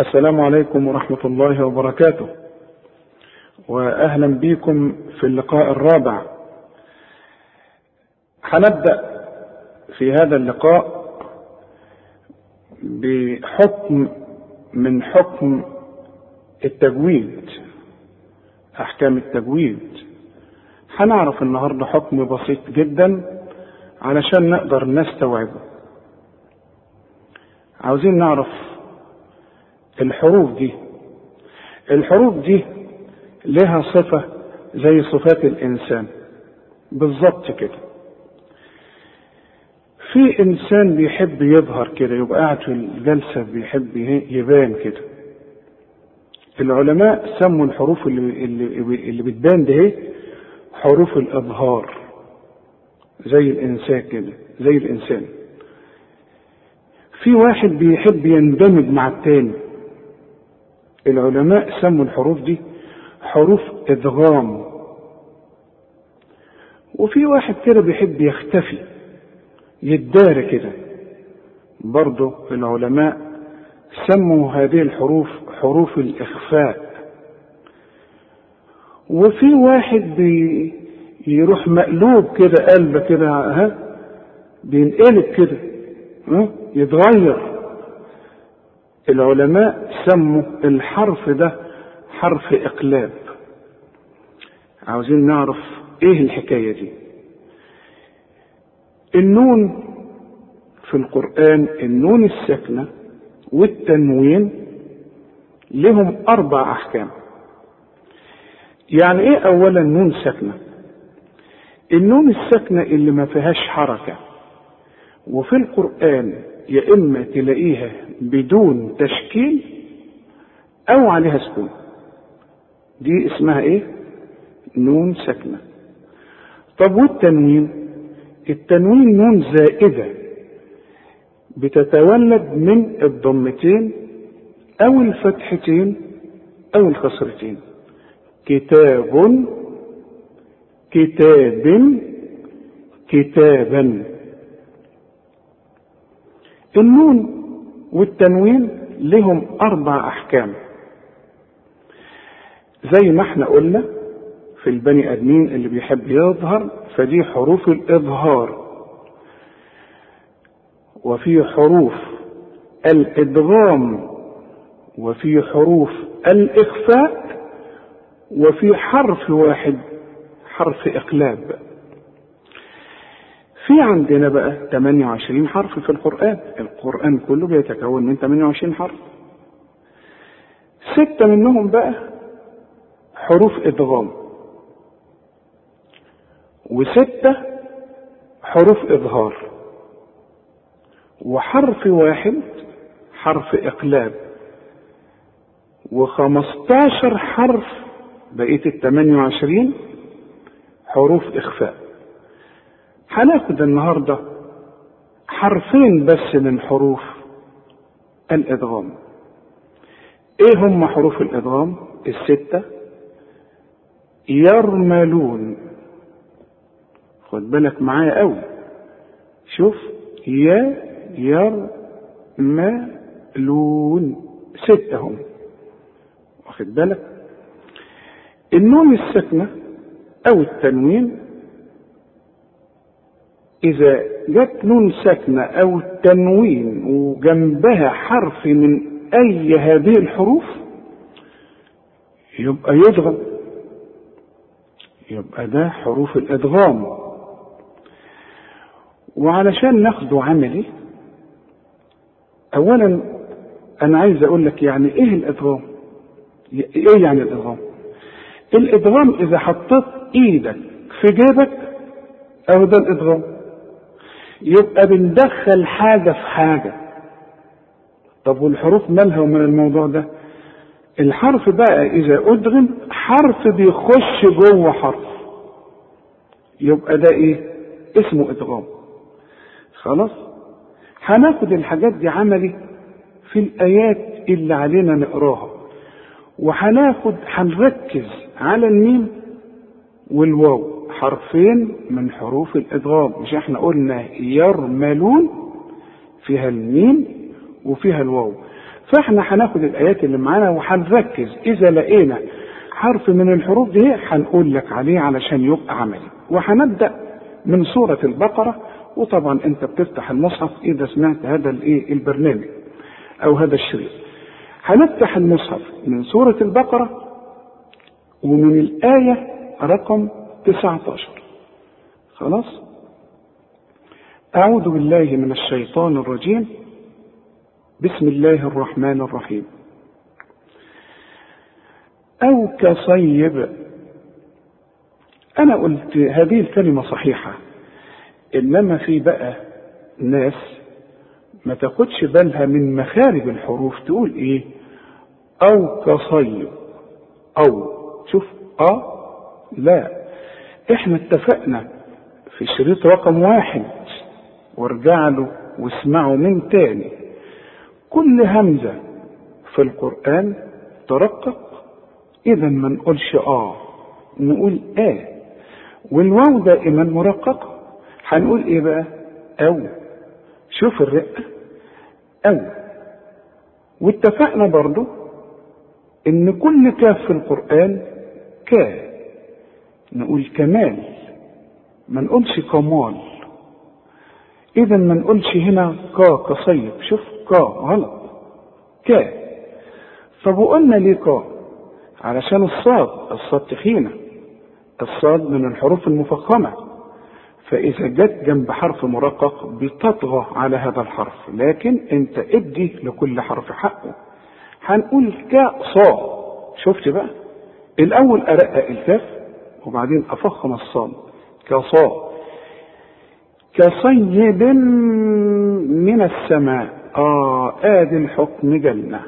السلام عليكم ورحمة الله وبركاته. وأهلا بكم في اللقاء الرابع. هنبدأ في هذا اللقاء بحكم من حكم التجويد أحكام التجويد. هنعرف النهاردة حكم بسيط جدا علشان نقدر نستوعبه. عاوزين نعرف الحروف دي. الحروف دي لها صفة زي صفات الإنسان. بالظبط كده. في إنسان بيحب يظهر كده يبقى قاعد في الجلسة بيحب يبان كده. العلماء سموا الحروف اللي اللي, اللي بتبان ده حروف الإظهار. زي الإنسان كده زي الإنسان. في واحد بيحب يندمج مع التاني. العلماء سموا الحروف دي حروف إدغام. وفي واحد كده بيحب يختفي يدار كده. برضه العلماء سموا هذه الحروف حروف الإخفاء. وفي واحد يروح مقلوب كده قلبة كده ها بينقلب كده ها يتغير. العلماء سموا الحرف ده حرف إقلاب. عاوزين نعرف إيه الحكاية دي. النون في القرآن النون الساكنة والتنوين لهم أربع أحكام. يعني إيه اولا نون ساكنه النون الساكنة اللي ما فيهاش حركة. وفي القرآن يا إما تلاقيها بدون تشكيل أو عليها سكون. دي اسمها إيه؟ نون ساكنة. طب والتنوين؟ التنوين نون زائدة بتتولد من الضمتين أو الفتحتين أو الكسرتين كتاب كتاب كتابا. النون والتنوين لهم أربع أحكام. زي ما إحنا قلنا في البني آدمين اللي بيحب يظهر فدي حروف الإظهار. وفي حروف الإدغام وفي حروف الإخفاء وفي حرف واحد حرف إقلاب. في عندنا بقى 28 حرف في القرآن. القرآن كله بيتكون من 28 حرف. ستة منهم بقى حروف إدغام. وستة حروف إظهار. وحرف واحد حرف إقلاب. وخمستاشر حرف بقية الثمانية وعشرين حروف إخفاء. هناخد النهاردة حرفين بس من حروف الإدغام. إيه هم حروف الإدغام؟ الستة. يرملون. خد بالك معايا قوي. شوف. يا يرملون ستة هم. واخد بالك؟ النون الساكنة أو التنوين إذا جت نون ساكنة أو تنوين وجنبها حرف من أي هذه الحروف يبقى يدغم يبقى ده حروف الإدغام وعلشان ناخده عملي أولا أنا عايز أقول لك يعني إيه الإدغام؟ إيه يعني الإدغام؟ الإدغام إذا حطيت إيدك في جيبك أو ده الإدغام يبقى بندخل حاجة في حاجة. طب والحروف مالها ومن الموضوع ده؟ الحرف بقى إذا أدغم حرف بيخش جوه حرف. يبقى ده إيه؟ اسمه إدغام. خلاص؟ هناخد الحاجات دي عملي في الآيات اللي علينا نقراها. وهناخد هنركز على الميم والواو. حرفين من حروف الإدغام. مش إحنا قلنا يرملون فيها الميم وفيها الواو. فإحنا هناخد الآيات اللي معانا وهنركز. إذا لقينا حرف من الحروف دي هنقول لك عليه علشان يبقى عملي. وهنبدأ من سورة البقرة. وطبعا أنت بتفتح المصحف إذا سمعت هذا الإيه؟ البرنامج أو هذا الشريط. هنفتح المصحف من سورة البقرة. ومن الآية رقم 19 خلاص؟ أعوذ بالله من الشيطان الرجيم. بسم الله الرحمن الرحيم. أو كصيب. أنا قلت هذه الكلمة صحيحة. إنما في بقى ناس ما تاخدش بالها من مخارج الحروف تقول إيه؟ أو كصيب. أو. شوف أه لا. إحنا اتفقنا في شريط رقم واحد. وارجع له واسمعه من تاني. كل همزة في القرآن ترقق. إذا ما نقولش آه نقول آه والواو دائما مرققة. هنقول إيه بقى؟ أو. شوف الرقة. أو. واتفقنا برضو إن كل كاف في القرآن كا نقول كمال. ما نقولش كمال. إذا ما نقولش هنا كا كصيب. شوف كا غلط. كا طب وقلنا ليه كا علشان الصاد الصاد تخينة. الصاد من الحروف المفخمة. فإذا جت جنب حرف مرقق بتطغى على هذا الحرف. لكن أنت ادي لكل حرف حقه. هنقول كا صا شفت بقى؟ الأول أرقق الكاف وبعدين أفخم الصاد كصا كصيب من السماء آه آدي الحكم جنة.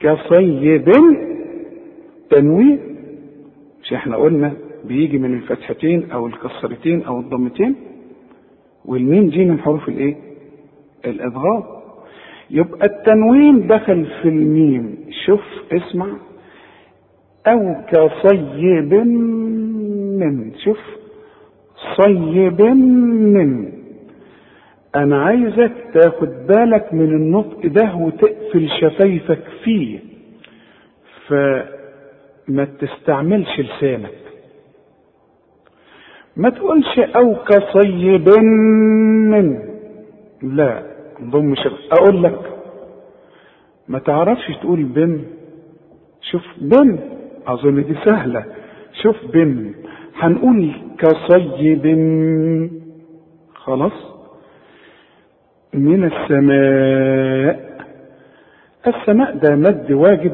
كصيب تنوين مش إحنا قلنا بيجي من الفتحتين أو الكسرتين أو الضمتين؟ والميم دي من حروف الإيه؟ الادغام يبقى التنوين دخل في الميم. شوف اسمع. أو كصيب من شوف صيب من. أنا عايزك تاخد بالك من النطق ده وتقفل شفايفك فيه فما تستعملش لسانك. ما تقولش أو كصيب من. لا ضم شف أقول لك ما تعرفش تقول بن. شوف بن. اظن دي سهلة. شوف بن هنقول كصيب. خلاص. من السماء. السماء ده مد واجب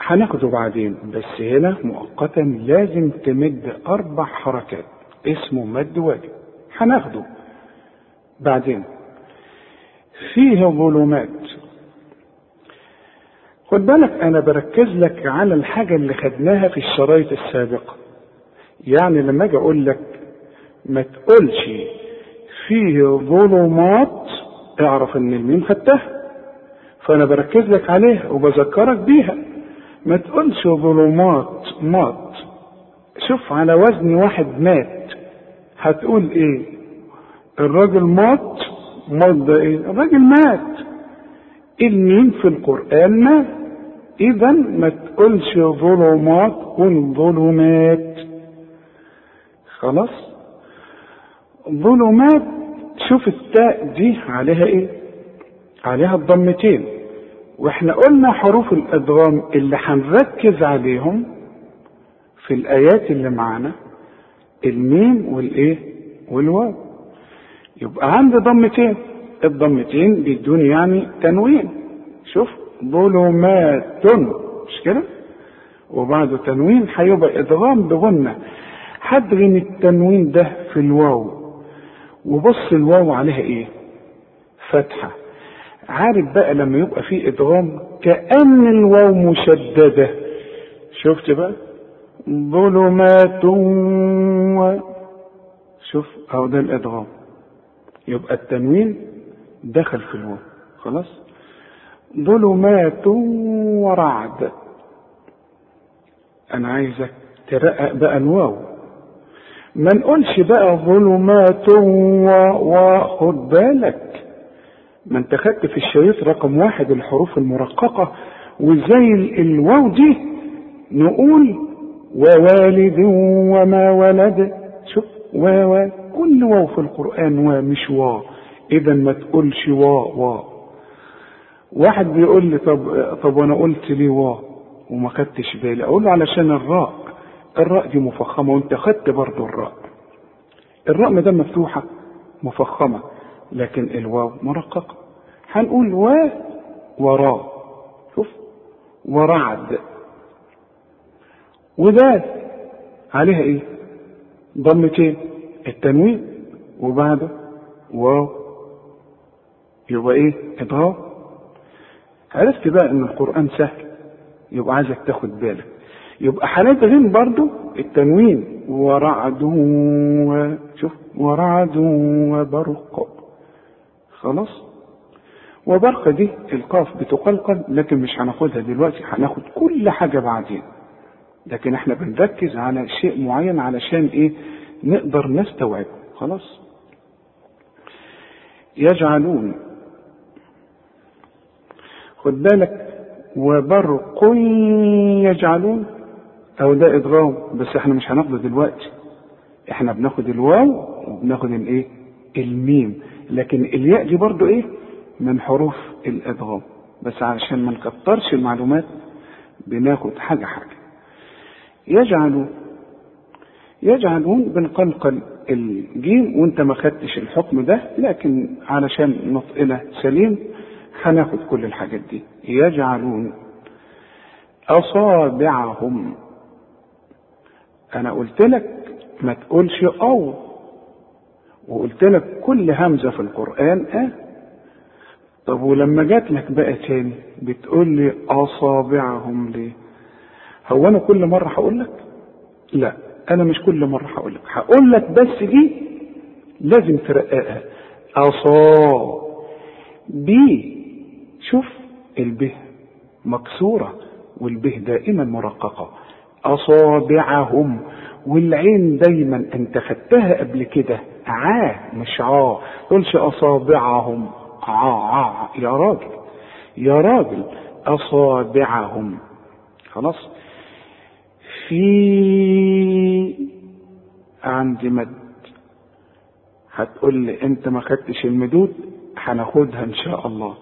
هناخده بعدين. بس هنا مؤقتا لازم تمد أربع حركات. اسمه مد واجب. هناخده بعدين. فيه ظلمات. خد بالك أنا بركز لك على الحاجة اللي خدناها في الشرايط السابقة. يعني لما أجي أقول لك ما تقولش فيه ظلمات اعرف إن الميم خدتها فأنا بركز لك عليها وبذكرك بيها. ما تقولش ظلمات مات. شوف على وزن واحد مات. هتقول إيه؟ الراجل مات؟ مات ده إيه؟ الراجل مات. الميم في القرآن مات. اذا ما تقولش ظلمات قل ظلمات. خلاص؟ ظلمات شوف التاء دي عليها إيه؟ عليها الضمتين. وإحنا قلنا حروف الأدغام اللي هنركز عليهم في الآيات اللي معانا الميم والإيه؟ والواو. يبقى عندي ضمتين. الضمتين بيدوني يعني تنوين. شوف. ظلمات. مش كده؟ وبعده تنوين هيبقى إدغام بغنة. هدغم التنوين ده في الواو. وبص الواو عليها إيه؟ فتحة. عارف بقى لما يبقى في إدغام؟ كأن الواو مشددة. شفت بقى؟ ظلمات و شوف أهو ده الإدغام. يبقى التنوين دخل في الواو. خلاص؟ ظلمات ورعد. أنا عايزك ترقق بقى الواو. ما نقولش بقى ظلمات و... وخد بالك. ما انت خدت في الشريط رقم واحد الحروف المرققة وزي الواو دي نقول ووالد وما ولد. شوف واو كل واو في القرآن وا مش وا إذا ما تقولش وا وا واحد بيقول لي طب طب وأنا قلت ليه وا وما خدتش بالي أقول له علشان الراء الراء دي مفخمة وانت خدت برضه الراء. الراء ما دام مفتوحة مفخمة لكن الواو مرققة. هنقول و وراء. شوف ورعد. وذات عليها إيه؟ ضمتين التنوين وبعده واو. يبقى إيه؟ اضغام عرفت بقى إن القرآن سهل يبقى عايزك تاخد بالك. يبقى هندغم برضو التنوين ورعد شوف ورعد وبرق. خلاص؟ وبرق دي القاف بتقلقل لكن مش هناخدها دلوقتي هناخد كل حاجة بعدين. لكن إحنا بنركز على شيء معين علشان إيه؟ نقدر نستوعبه. خلاص؟ يجعلون بالك وبرق يجعلون أو ده ادغام بس إحنا مش هناخده دلوقتي. إحنا بناخد الواو وبناخد الإيه؟ الميم. لكن الياء دي برضو إيه؟ من حروف الادغام بس علشان ما نكترش المعلومات بناخد حاجة حاجة. يجعلون يجعلون بنقلقل الجيم. وانت ما خدتش الحكم ده لكن علشان نطقنا سليم هناخد كل الحاجات دي. يجعلون أصابعهم. أنا قلت لك ما تقولش أو. وقلت لك كل همزة في القرآن آه. طب ولما جات لك بقى تاني بتقول لي أصابعهم ليه؟ هو أنا كل مرة هقول لك؟ لا أنا مش كل مرة هقول لك. هقول لك بس دي لازم ترققها. اصا بي. شوف البه مكسورة والبه دائما مرققة. أصابعهم والعين دايما أنت خدتها قبل كده. عا مش عا. تقولش أصابعهم. عا عا يا راجل يا راجل أصابعهم. خلاص؟ في عندي مد هتقول لي أنت ما خدتش المدود؟ هناخدها إن شاء الله.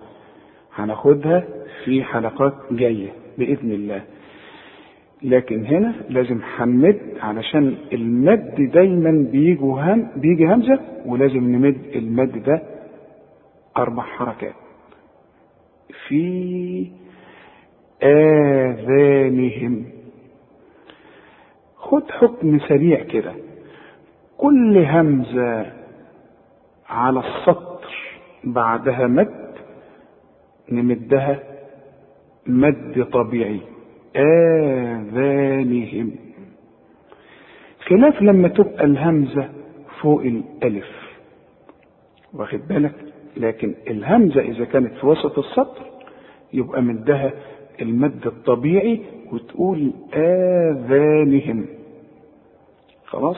هناخدها في حلقات جاية بإذن الله. لكن هنا لازم هنمد علشان المد دايما بيجوا هم بيجي همزة ولازم نمد المد ده أربع حركات. في آذانهم. خد حكم سريع كده. كل همزة على السطر بعدها مد نمدها مد طبيعي. آذانهم. خلاف لما تبقى الهمزة فوق الألف. واخد بالك؟ لكن الهمزة إذا كانت في وسط السطر يبقى مدها المد الطبيعي وتقول آذانهم. خلاص؟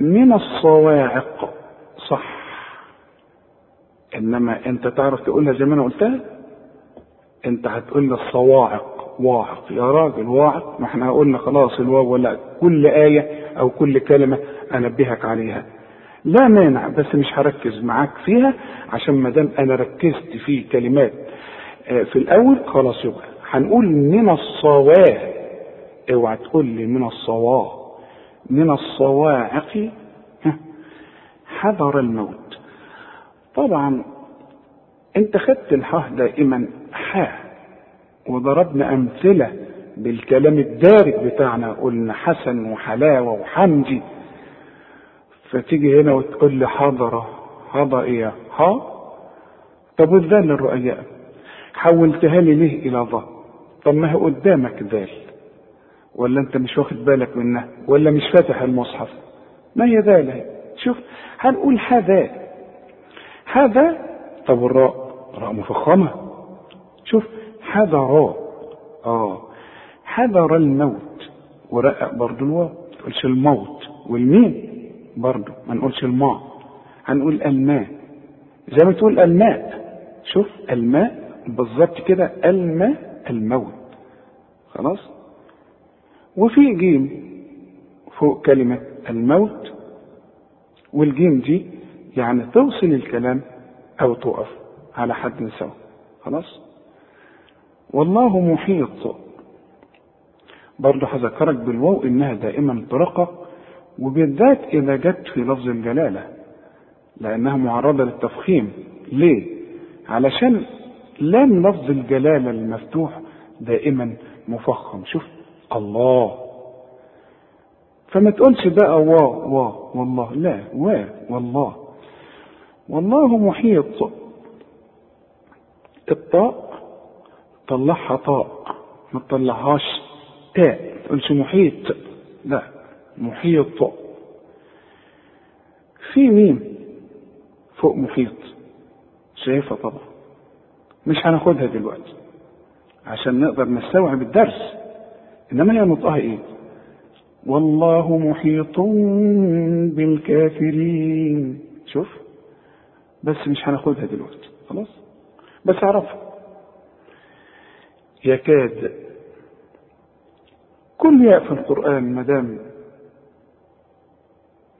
من الصواعق صح. إنما أنت تعرف تقولها زي ما أنا قلتها؟ أنت هتقول الصواعق واعق. يا راجل واعق. ما إحنا قلنا خلاص الواو ولا كل آية أو كل كلمة أنبهك عليها. لا مانع بس مش هركز معاك فيها عشان ما دام أنا ركزت في كلمات. في الأول خلاص يبقى. هنقول من الصواه اوعى تقول لي من الصواه من الصواعق حذر الموت. طبعا انت خدت الحاء دائما حاء وضربنا أمثلة بالكلام الدارج بتاعنا قلنا حسن وحلاوة وحمدي فتيجي هنا وتقول لي حضرة حضر إيه ها طب والذال الرؤياء حولتها لي ليه إلى ظا طب ما هي قدامك ذال. ولا أنت مش واخد بالك منها؟ ولا مش فاتح المصحف؟ ما هي ذال شوف هنقول هذا هذا طب الراء راء مفخمة. شوف راء آه. حذر الموت ورقق برضو الواو. ما تقولش الموت. والميم برضو ما نقولش الماء. هنقول الماء. زي ما تقول الماء. شوف الماء بالظبط كده. الماء الموت. خلاص؟ وفي جيم فوق كلمة الموت. والجيم دي يعني توصل الكلام أو تقف على حد سواء. خلاص؟ والله محيط. برضه هذكرك بالواو إنها دائما ترقق وبالذات إذا جت في لفظ الجلالة لأنها معرضة للتفخيم. ليه؟ علشان لام لفظ الجلالة المفتوح دائما مفخم. شوف الله. فما تقولش بقى وا وا والله. لا وا والله. والله محيط. الطاء طلعها طاء ما تطلعهاش تاء. تقولش محيط. لا محيط. في ميم فوق محيط. شايفها طبعا. مش هناخدها دلوقتي عشان نقدر نستوعب الدرس. إنما هي نطقها إيه؟ والله محيط بالكافرين. شوف. بس مش هناخدها دلوقتي. خلاص؟ بس اعرفها يكاد كل ياء في القرآن مدام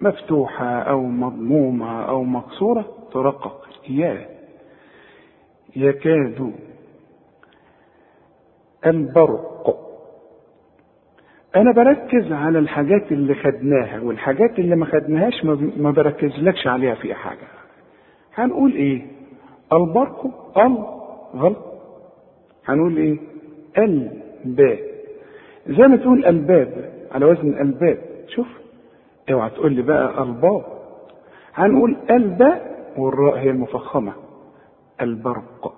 مفتوحة أو مضمومة أو مكسورة ترقق يا يكاد البرق. أنا بركز على الحاجات اللي خدناها والحاجات اللي ما خدناهاش ما بركزلكش عليها في حاجة. هنقول إيه؟ البرق ال غلط. هنقول إيه؟ الباب. زي ما تقول الباب على وزن الباب. شوف اوعى تقول لي بقى الباب. هنقول الباء والراء هي المفخمة. البرق.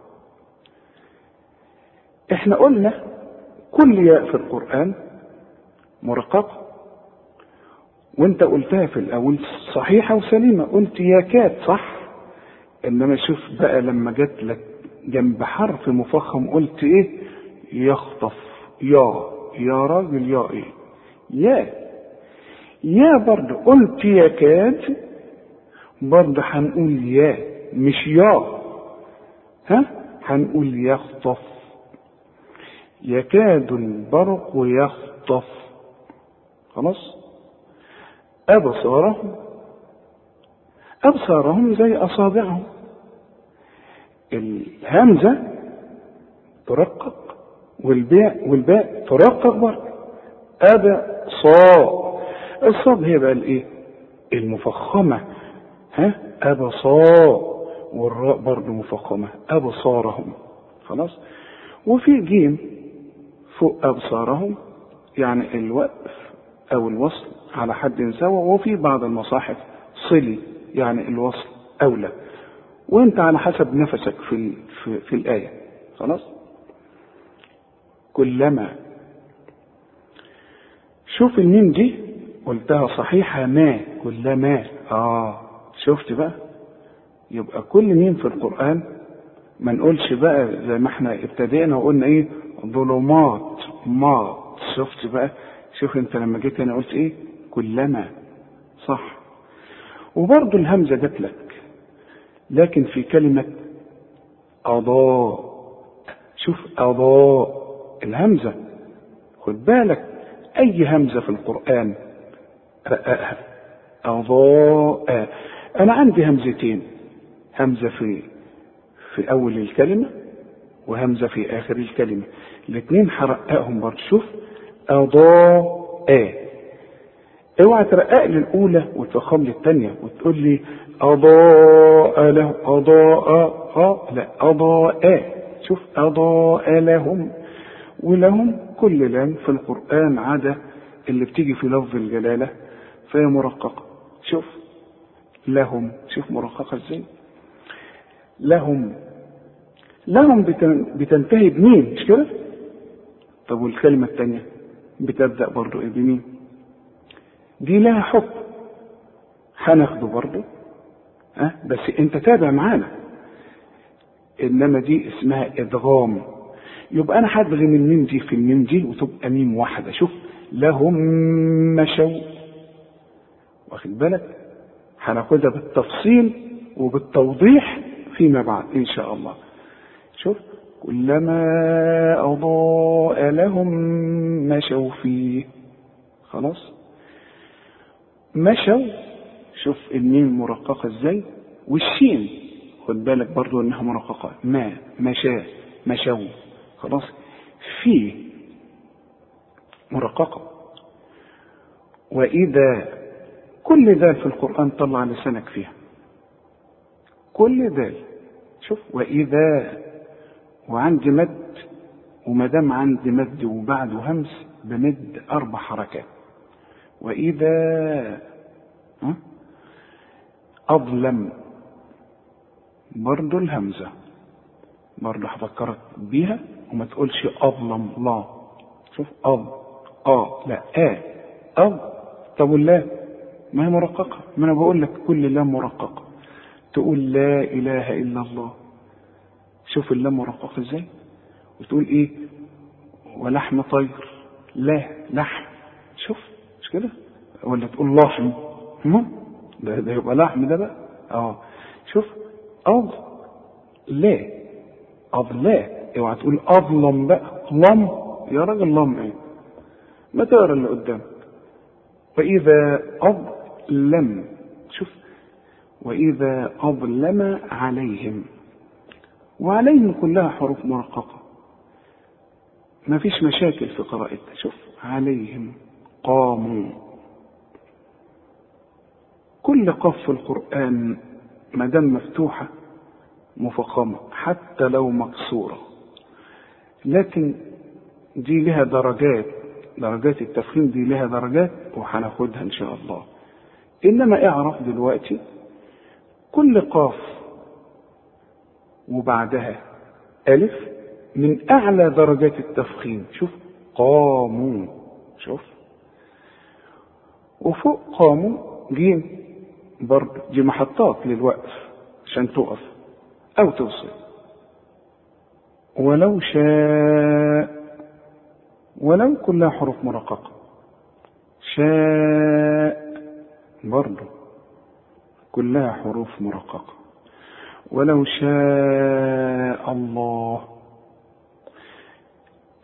إحنا قلنا كل ياء في القرآن مرققة. وانت قلتها في الأول صحيحة وسليمة. قلت ياكاد صح؟ انما شوف بقى لما جت لك جنب حرف مفخم قلت إيه؟ يخطف. يا. يا راجل يا إيه؟ يا. يا برضه قلت يكاد برضه هنقول يا مش يا. ها؟ هنقول يخطف. يكاد البرق يخطف. خلاص؟ أبصارهم أبصارهم زي أصابعهم. الهمزة ترقق والباء والباء ترقق برضه. أبا صا. الصاد هي بقى الإيه؟ المفخمة. ها؟ أبصار والراء برضه مفخمة. أبصارهم خلاص؟ وفي جيم فوق أبصارهم يعني الوقف أو الوصل على حد سواء وفي بعض المصاحف صلي. يعني الوصل أولى. وأنت على حسب نفسك في في, في الآية. خلاص؟ كلما شوف الميم دي قلتها صحيحة ما كلما. آه شفت بقى؟ يبقى كل ميم في القرآن ما نقولش بقى زي ما إحنا ابتدينا وقلنا إيه؟ ظلمات ما شفت بقى؟ شوف أنت لما جيت أنا قلت إيه؟ كلما. صح. وبرضه الهمزة جت لك لكن في كلمة أضاء. شوف أضاء الهمزة. خد بالك أي همزة في القرآن رققها. أضاء. أنا عندي همزتين همزة في في أول الكلمة وهمزة في آخر الكلمة. الاثنين هرققهم برضه. شوف أضاء. اوعى ترقق لي الأولى وتفخم لي الثانية وتقول لي أضاء له أضاء آه لا أضاء. شوف أضاء لهم. ولهم كل لام في القرآن عدا اللي بتيجي في لفظ الجلالة فهي مرققة. شوف لهم. شوف مرققة إزاي. لهم. لهم بتنتهي بمين؟ مش كده؟ طب والكلمة الثانية بتبدأ برضو إيه؟ بمين؟ دي لها حكم. هناخده برضو ها؟ أه؟ بس انت تابع معانا. انما دي اسمها ادغام. يبقى أنا هدغم الميم دي في الميم دي وتبقى ميم واحدة. شوف لهم مشوا. واخد بالك؟ هناخدها بالتفصيل وبالتوضيح فيما بعد إن شاء الله. شوف كلما أضاء لهم مشوا فيه. خلاص؟ مشوا. شوف الميم مرققة إزاي؟ والشين. خد بالك برضو إنها مرققة. ما مشى. مشوا. خلاص. فيه مرققة. وإذا كل ذال في القرآن طلع لسانك فيها. كل ذال شوف. وإذا وعندي مد وما دام عندي مد وبعده همس بمد أربع حركات. وإذا أظلم برضو الهمزة. برضو هفكرك بيها وما تقولش أظلم لا. شوف أظ آ لا آ. أظ طب والله ما هي مرققة؟ ما أنا بقول لك كل لام مرققة. تقول لا إله إلا الله. شوف اللام مرققة إزاي؟ وتقول إيه؟ ولحم طير. لا لحم. شوف. مش كده؟ ولا تقول لحم. ده ده يبقى لحم ده بقى؟ آه. شوف أض لا. أض لا. اوعى تقول أظلم بقى. لم. يا راجل لم إيه؟ ما تقرأ اللي قدامك وإذا أظلم. شوف. وإذا أظلم عليهم. وعليهم كلها حروف مرققة. ما فيش مشاكل في قراءتها. شوف. عليهم. قاموا كل قف في القرآن ما دام مفتوحة مفخمة حتى لو مكسورة. لكن دي لها درجات درجات التفخيم دي لها درجات وهناخدها إن شاء الله. إنما اعرف دلوقتي كل قاف وبعدها ألف من أعلى درجات التفخيم. شوف قاموا. شوف. وفوق قاموا جيم برضه دي محطات للوقف عشان تقف أو توصل. ولو شاء ولو كلها حروف مرققة. شاء برضه كلها حروف مرققة. ولو شاء الله.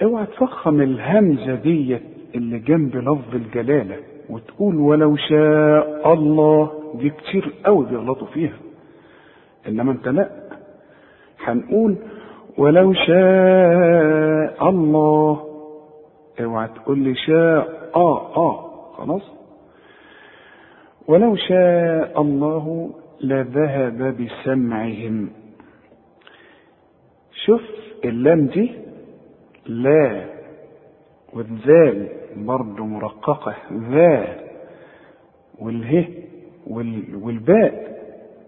اوعى تفخم الهمزة ديت اللي جنب لفظ الجلالة. وتقول ولو شاء الله دي كتير قوي بيغلطوا فيها. إنما أنت لأ. هنقول ولو شاء الله. اوعى تقول لي شاء آه آه خلاص. ولو شاء الله لذهب بسمعهم. شوف اللام دي لا والذال. برضه مرققة ذا والهه والباء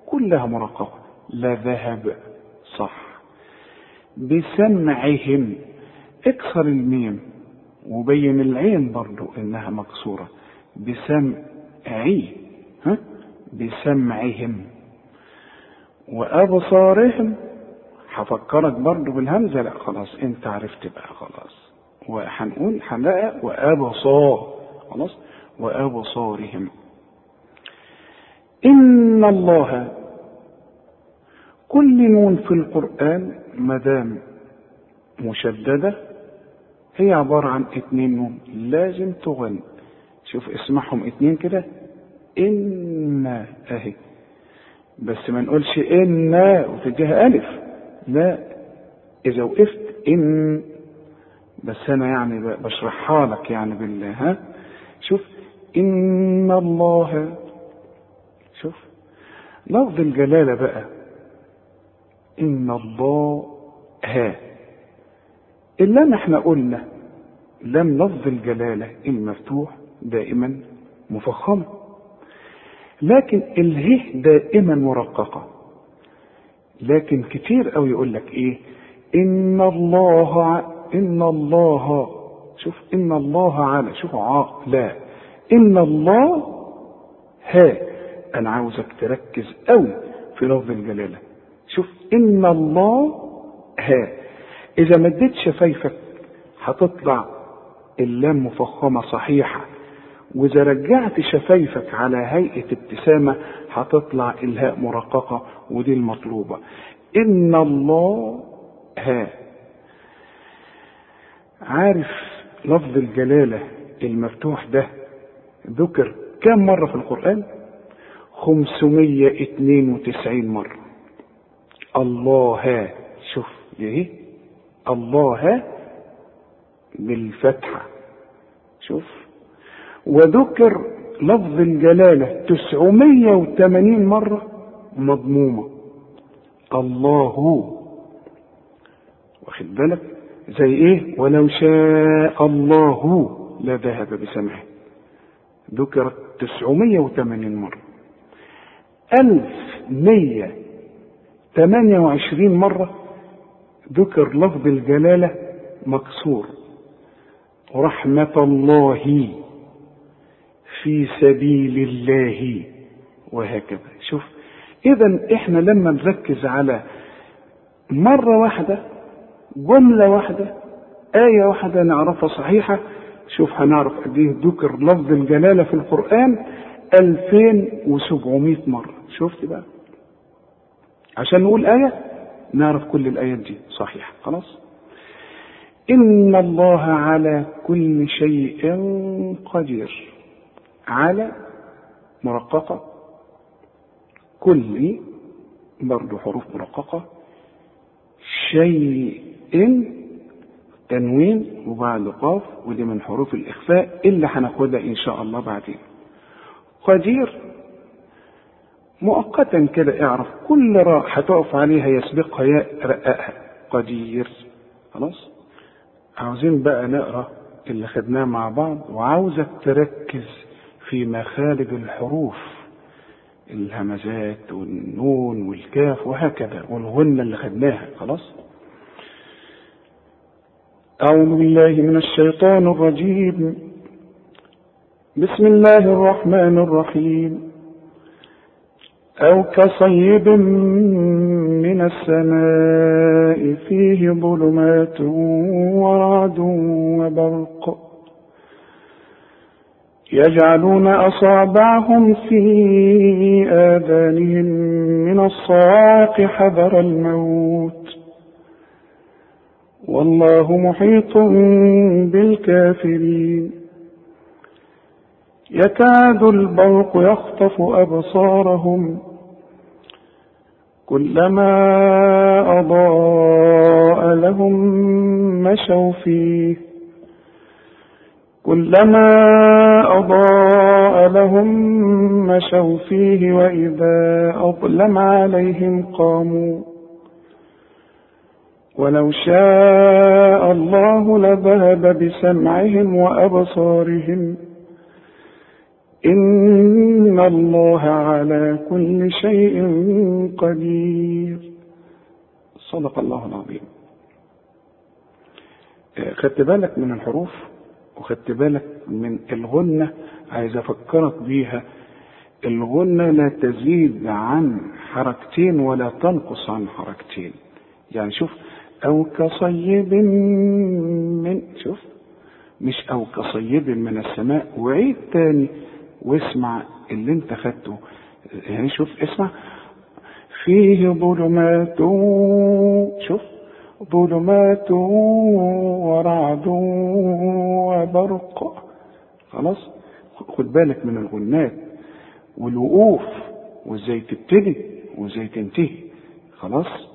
كلها مرققة. لا ذهب صح. بسمعهم اكسر الميم وبين العين برضو إنها مكسورة. بسمعي ها؟ بسمعهم وأبصارهم. هفكرك برضو بالهمزة. لا خلاص انت عرفت بقى خلاص. وهنقول هنلاقي وأبصار خلاص؟ وأبصارهم. إن الله كل نون في القرآن مدام مشددة هي عبارة عن اتنين نون لازم تغن. شوف اسمعهم اتنين كده. إن أهي. بس ما نقولش إن وتديها ألف. لا. إذا وقفت إن. بس أنا يعني بشرحها لك يعني بالله ها؟ شوف إن الله شوف لفظ الجلالة بقى إن الله ها. اللام إحنا قلنا لام لفظ الجلالة المفتوح دائما مفخمة لكن اله دائما مرققة. لكن كتير قوي يقول لك إيه؟ إن الله ان الله شوف ان الله على شوف ع لا ان الله ها أنا عاوزك تركز قوي في لفظ الجلالة. شوف ان الله ها إذا مديت شفايفك هتطلع اللام مفخمة صحيحة. وإذا رجعت شفايفك على هيئة ابتسامة هتطلع الهاء مرققة ودي المطلوبة. ان الله ها عارف لفظ الجلالة المفتوح ده ذكر كم مرة في القرآن؟ 592 مرة. الله شوف إيه الله ها بالفتحة. شوف. وذكر لفظ الجلالة 980 مرة مضمومة. الله. واخد بالك؟ زي إيه؟ ولو شاء الله لذهب بسمعه. ذكرت 980 مرة. 1128 مرة ذكر لفظ الجلالة مكسور. رحمة الله في سبيل الله. وهكذا. شوف اذا إحنا لما نركز على مرة واحدة جملة واحدة آية واحدة نعرفها صحيحة. شوف هنعرف قد إيه ذكر لفظ الجلالة في القرآن 2700 مرة. شفت بقى؟ عشان نقول آية نعرف كل الآيات دي صحيحة. خلاص؟ إن الله على كل شيء قدير. على مرققة. كل برضو حروف مرققة. شيء تنوين وبعد قاف ودي من حروف الإخفاء اللي هناخدها إن شاء الله بعدين. قدير مؤقتا كده اعرف كل راء هتقف عليها يسبقها ياء رققها قدير خلاص؟ عاوزين بقى نقرأ اللي خدناه مع بعض وعاوزك تركز في مخارج الحروف الهمزات والنون والكاف وهكذا والغنة اللي خدناها خلاص؟ أعوذ بالله من الشيطان الرجيم. بسم الله الرحمن الرحيم. أو كصيب من السماء فيه ظلمات ورعد وبرق. يجعلون أصابعهم في آذانهم من الصواعق حذر الموت. والله محيط بالكافرين. يكاد البرق يخطف أبصارهم. كلما أضاء لهم مشوا فيه. كلما أضاء لهم مشوا فيه وإذا أظلم عليهم قاموا. ولو شاء الله لذهب بسمعهم وأبصارهم. إن الله على كل شيء قدير. صدق الله العظيم. خدت بالك من الحروف وخدت بالك من الغنة؟ عايز أفكرك بيها. الغنة لا تزيد عن حركتين ولا تنقص عن حركتين. يعني شوف أو كصيب من شوف مش أو كصيب من السماء. وعيد تاني. واسمع اللي أنت خدته. يعني شوف اسمع. فيه ظلمات شوف ظلمات ورعد وبرق. خلاص؟ خد بالك من الغنات والوقوف وإزاي تبتدي وإزاي تنتهي. خلاص؟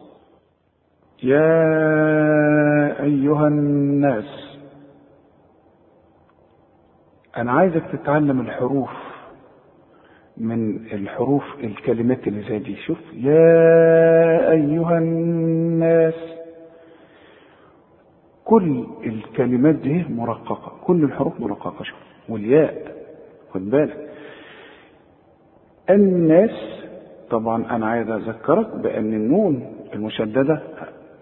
يا أيها الناس أنا عايزك تتعلم الحروف من الحروف الكلمات اللي زي دي. شوف يا أيها الناس كل الكلمات دي مرققة كل الحروف مرققة. شوف والياء خد بالك. الناس طبعا أنا عايز أذكرك بأن النون المشددة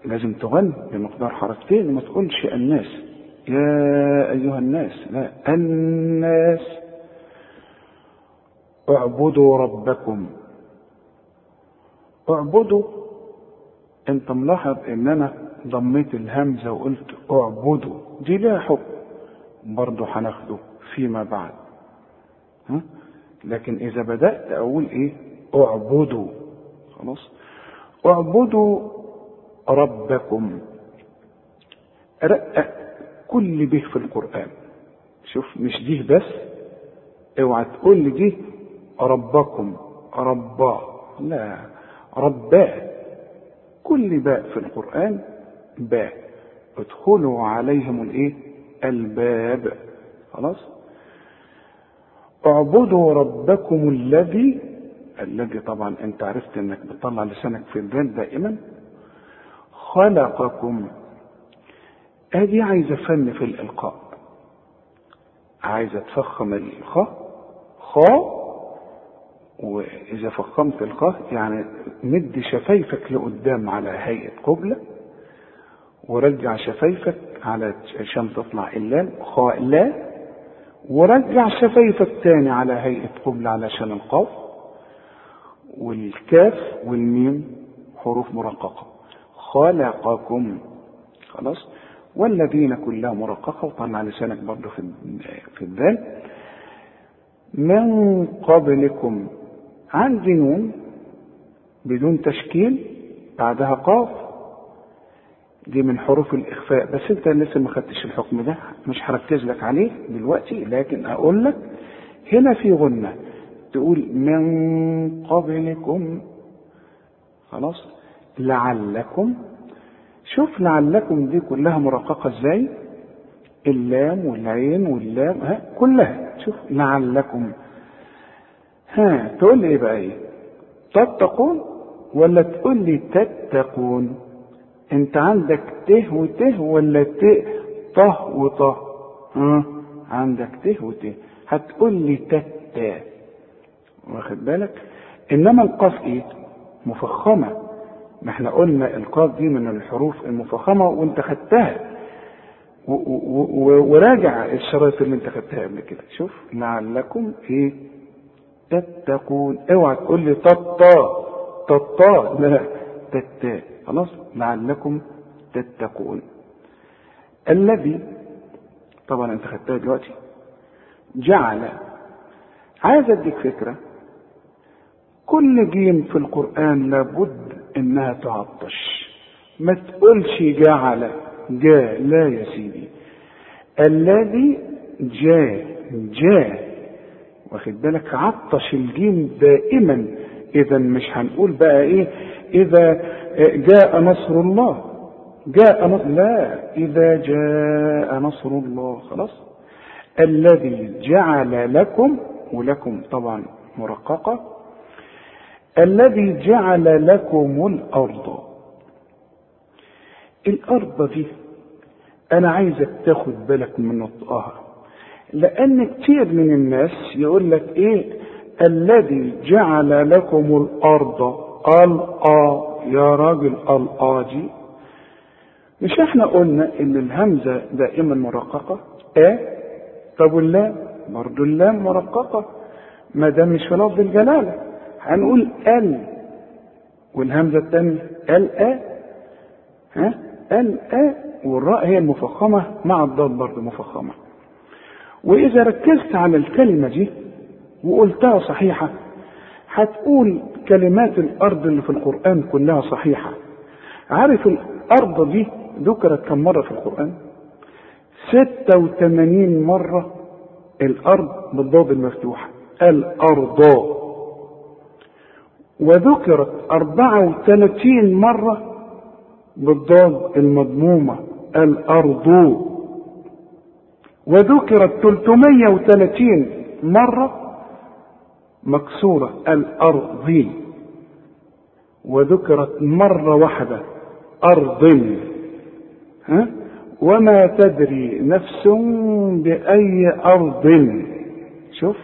لازم تغن بمقدار حركتين وما تقولش الناس. يا أيها الناس لا الناس. اعبدوا ربكم. اعبدوا. انت ملاحظ ان أنا ضميت الهمزة وقلت اعبدوا. دي لها حكم. برضه هناخده فيما بعد. ها؟ لكن إذا بدأت أقول إيه؟ اعبدوا. خلاص؟ اعبدوا ربكم. رقق كل به في القرآن. شوف مش دي بس اوعى تقول لي دي ربكم رباه لا رباه كل باء في القرآن باء ادخلوا عليهم الإيه؟ الباب. خلاص؟ اعبدوا ربكم الذي الذي طبعا أنت عرفت إنك بتطلع لسانك في البال دائما. خلقكم. ادي عايزة فن في الإلقاء. عايزة تفخم الخاء خاء واذا فخمت الخاء يعني مد شفايفك لقدام على هيئة قبلة ورجع شفايفك على عشان تطلع اللام خاء لا ورجع شفايفك تاني على هيئة قبلة علشان القاف والكاف والميم حروف مرققة. خلقكم. خلاص؟ والذين كلها مرققه وطلع لسانك برضه في في الدال من قبلكم عندي نون بدون تشكيل بعدها قاف. دي من حروف الإخفاء بس أنت لسه ما خدتش الحكم ده مش هركز لك عليه دلوقتي لكن أقول لك هنا في غنة تقول من قبلكم. خلاص؟ لعلكم شوف لعلكم دي كلها مرققة إزاي؟ اللام والعين واللام ها كلها. شوف لعلكم. ها تقول لي إيه بقى إيه؟ تتقون ولا تقول لي تتقون؟ أنت عندك ته وته ولا ت؟ طه وطه ها عندك ته وته هتقول لي تتا واخد بالك؟ إنما القاف إيه؟ مفخمة. ما إحنا قلنا القاف دي من الحروف المفخمة وانت خدتها وراجع الشرايط اللي انت خدتها قبل كده. شوف لعلكم إيه تتقون. اوعى تقول لي تطا تطا. لا تتا. خلاص لعلكم تتقون. الذي طبعا انت خدتها دلوقتي جعل عايز أديك فكرة كل جيم في القرآن لابد إنها تعطش. ما تقولش جعل جاء. لا يا سيدي. الذي جاء جاء. واخد بالك؟ عطش الجيم دائما. إذا مش هنقول بقى إيه؟ إذا جاء نصر الله. جاء نصر لا. إذا جاء نصر الله. خلاص. الذي جعل لكم ولكم طبعا مرققة الذي جعل لكم الأرض. الأرض دي أنا عايزك تاخد بالك من نطقها لأن كتير من الناس يقول لك إيه؟ الذي جعل لكم الأرض. الآ يا راجل الآ دي. مش إحنا قلنا إن الهمزة دائما مرققة؟ ا طب واللام؟ برضو اللام مرققة. ما دام مش في لفظ الجلالة. هنقول ال والهمزة الثانية ال ا ها؟ ال ا والراء هي المفخمة مع الضاد برضه مفخمة. وإذا ركزت على الكلمة دي وقلتها صحيحة هتقول كلمات الأرض اللي في القرآن كلها صحيحة. عارف الأرض دي ذكرت كم مرة في القرآن؟ 86 مرة الأرض بالضاد المفتوحة الأرض. وذكرت 34 مرة بالضاد المضمومة الأرض. وذكرت 330 مرة مكسورة الأرض. وذكرت مرة واحدة أرض. ها؟ وما تدري نفس بأي أرض. شوف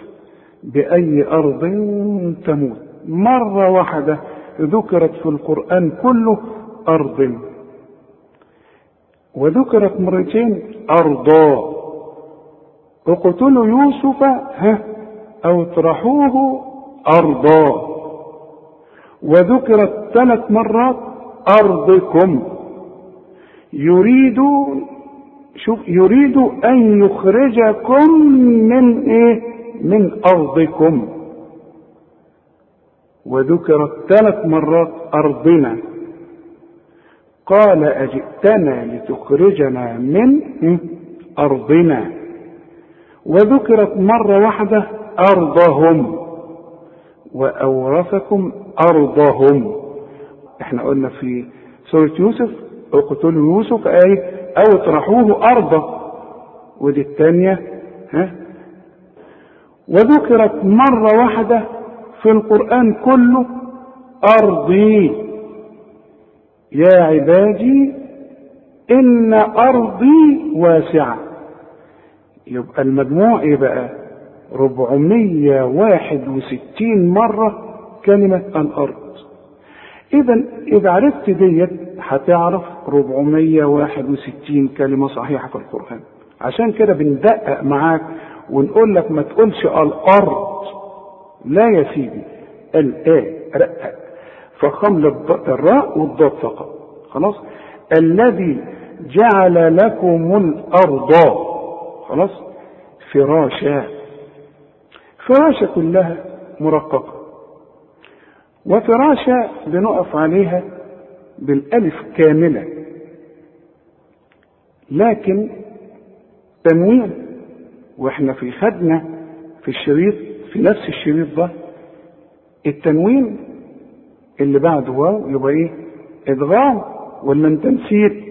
بأي أرض تموت. مرة واحدة ذكرت في القرآن كله أرض. وذكرت مرتين أرضا اقتلوا يوسف ها أو اطرحوه أرضا وذكرت ثلاث مرات أرضكم. يريد شوف يريد أن يخرجكم من إيه؟ من أرضكم. وذكرت ثلاث مرات أرضنا. قال أجئتنا لتخرجنا من أرضنا. وذكرت مرة واحدة أرضهم. وأورثكم أرضهم. إحنا قلنا في سورة يوسف اقتلوا يوسف أي أو اطرحوه ارضا ودي الثانية ها؟ وذكرت مرة واحدة في القرآن كله أرضي. يا عبادي إن أرضي واسعة. يبقى المجموع إيه بقى؟ 461 مرة كلمة الأرض. إذا إذا عرفت ديت هتعرف 461 كلمة صحيحة في القرآن. عشان كده بندقق معاك ونقول لك ما تقولش الأرض. لا يا سيدي الآ رقق فخم الراء والضاد فقط. خلاص؟ الذي جعل لكم الأرض. خلاص؟ فراشا. فراشة كلها مرققة. وفراشة بنقف عليها بالألف كاملة. لكن تنوين وإحنا في خدنا في الشريط في نفس الشريط ده التنوين اللي بعده واو يبقى إيه؟ إدغام ولا نسيت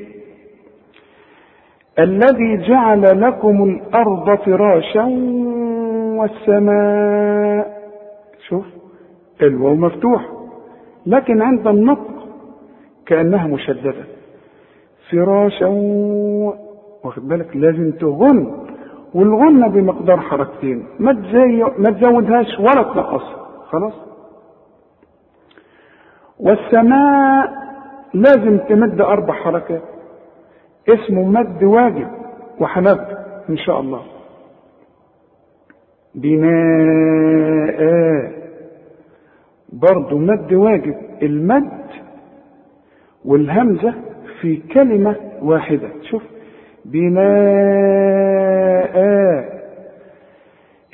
الذي جعل لكم الأرض فراشا والسماء. شوف الواو مفتوح لكن عند النطق كأنها مشددة. فراشا واخد بالك؟ لازم تغن. والغنة بمقدار حركتين. ما. ما تزودهاش ولا تنقصها خلاص؟ والسماء لازم تمد أربع حركات. اسمه مد واجب وهنبدا إن شاء الله. بناء برضه مد واجب. المد والهمزة في كلمة واحدة. شوف. بناء.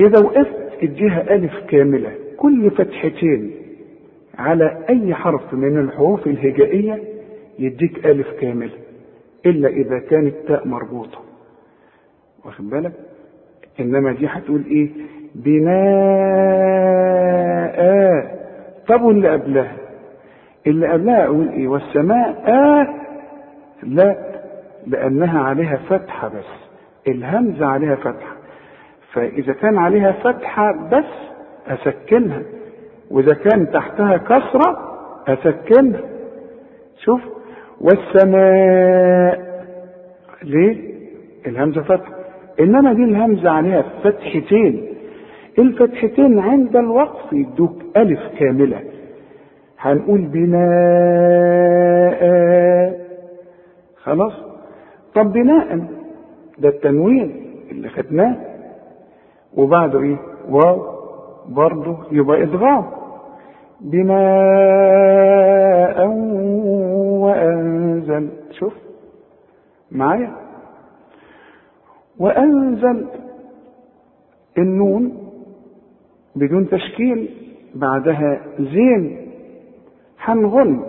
إذا وقفت اديها ألف كاملة كل فتحتين على أي حرف من الحروف الهجائية يديك ألف كاملة إلا إذا كانت تاء مربوطة. واخد بالك؟ إنما دي هتقول إيه؟ بناء. طب واللي قبلها؟ اللي قبلها أقول إيه؟ والسماء آه لا لأنها عليها فتحة بس. الهمزة عليها فتحة. فإذا كان عليها فتحة بس أسكنها. وإذا كان تحتها كسرة أسكنها. شوف. والسماء. ليه؟ الهمزة فتحة. إنما دي الهمزة عليها فتحتين. الفتحتين عند الوقف يدوك ألف كاملة. هنقول بناء. خلاص؟ طب بناء ده التنوين اللي خدناه وبعده إيه؟ واو برضه يبقى إدغام. بناء وأنزل شوف معايا. وأنزل النون بدون تشكيل بعدها زين هنغن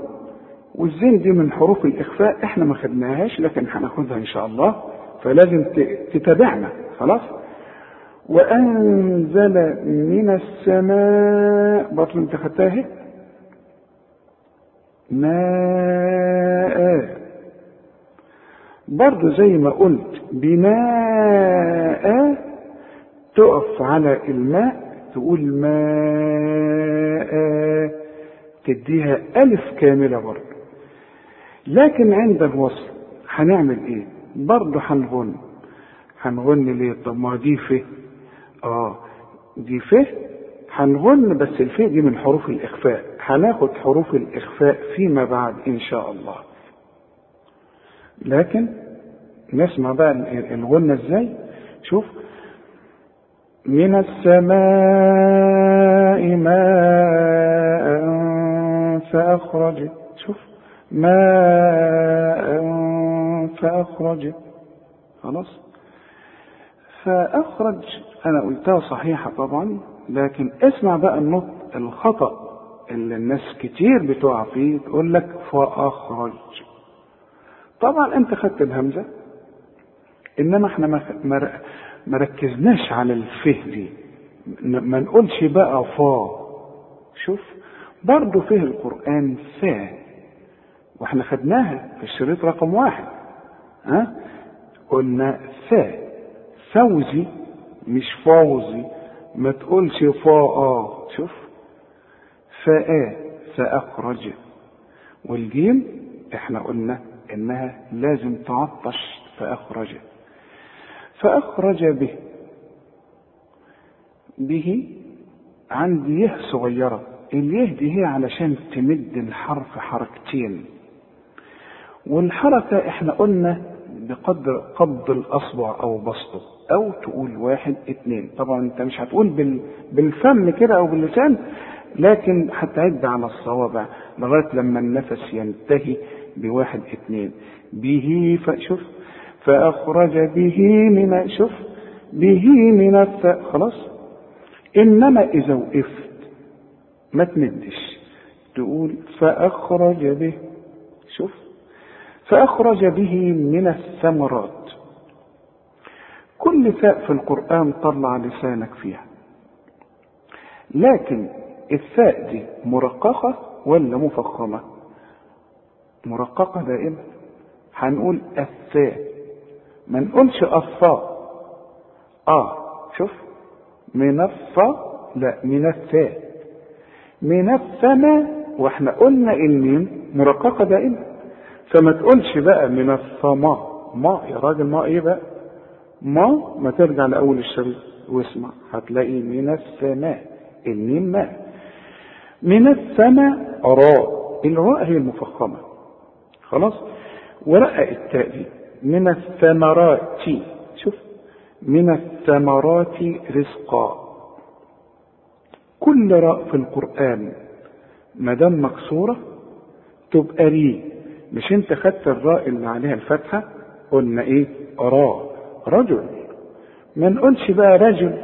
والزين دي من حروف الإخفاء إحنا ما خدناهاش لكن هناخدها إن شاء الله فلازم تتابعنا. خلاص؟ وأنزل من السماء برضه أنت خدتها ماء. برضه زي ما قلت بناء تقف على الماء تقول ماء. تديها ألف كاملة برضه لكن عند الوصل هنعمل إيه؟ برضه هنغن. هنغن ليه؟ طب ما دي ف آه دي ف هنغن بس الف دي من حروف الإخفاء. هناخد حروف الإخفاء فيما بعد إن شاء الله. لكن نسمع بقى الغنة إزاي؟ شوف. من السماء ماء فأخرج شوف ماء فأخرج. خلاص. فأخرج. أنا قلتها صحيحة طبعا لكن اسمع بقى النطق الخطأ اللي الناس كتير بتقع فيه تقول لك فأخرج. طبعا أنت خدت الهمزة إنما إحنا ما ركزناش على الفه دي. ما نقولش بقى فا. شوف برضه فيه القرآن فا. وإحنا خدناها في الشريط رقم واحد. ها؟ قلنا فا فوزي مش فوزي. ما تقولش فا آه شوف. فاء فأخرج. والجيم إحنا قلنا إنها لازم تعطش. فأخرج. فأخرج به. به عندي يه صغيرة. اليه دي هي علشان تمد الحرف حركتين. والحركة إحنا قلنا بقدر قبض الأصبع أو بسطه أو تقول واحد اتنين. طبعا أنت مش هتقول بال... بالفم كده أو باللسان لكن هتعد على الصوابع لغاية لما النفس ينتهي بواحد اتنين. به فشوف فأخرج به من شوف به من الثاء خلاص. إنما إذا وقفت ما تمدش. تقول فأخرج به. شوف. فأخرج به من الثمرات. كل ثاء في القرآن طلع لسانك فيها. لكن الثاء دي مرققة ولا مفخمة؟ مرققة دائما. هنقول الثاء ما نقولش الثاء آه شوف. من الثاء لا من الثاء من الثمى وإحنا قلنا الميم مرققة دائما. فما تقولش بقى من الثماء ما يا راجل ما إيه بقى؟ ما ما ترجع لأول الشريط واسمع. هتلاقي من السماء الميم ماء. من السماء راء. الراء هي المفخمة. خلاص؟ ورقق التاء دي من الثمرات شوف. من الثمرات رزقا. كل راء في القرآن ما دام مكسورة تبقى ري مش انت خدت الراء اللي عليها الفتحة؟ قلنا إيه؟ راء. رجل. ما نقولش بقى رجل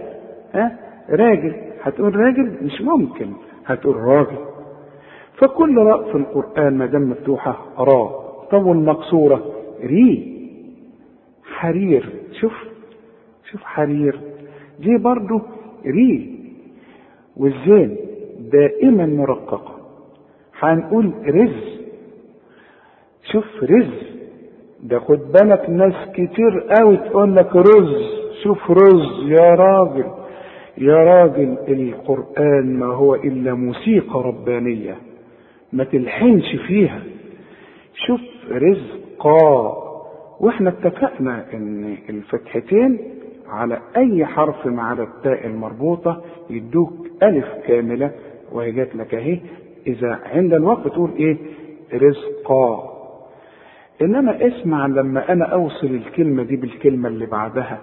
ها؟ راجل. هتقول راجل؟ مش ممكن. هتقول راجل. فكل راء في القرآن ما دام مفتوحة راء. طب والمكسورة ري. حرير. شوف. شوف حرير. دي برضو ري. والزين دائما مرققة. هنقول رز. شوف رز. ده خد بالك ناس كتير قوي تقول لك رز. شوف رز. يا راجل. يا راجل القرآن ما هو إلا موسيقى ربانية. ما تلحنش فيها. شوف رزقا وإحنا اتفقنا إن الفتحتين على أي حرف ما عدا التاء المربوطة يدوك ألف كاملة. وهي جات لك أهي. إذا عند الوقت تقول إيه؟ رزقا انما أسمع لما أنا أوصل الكلمة دي بالكلمة اللي بعدها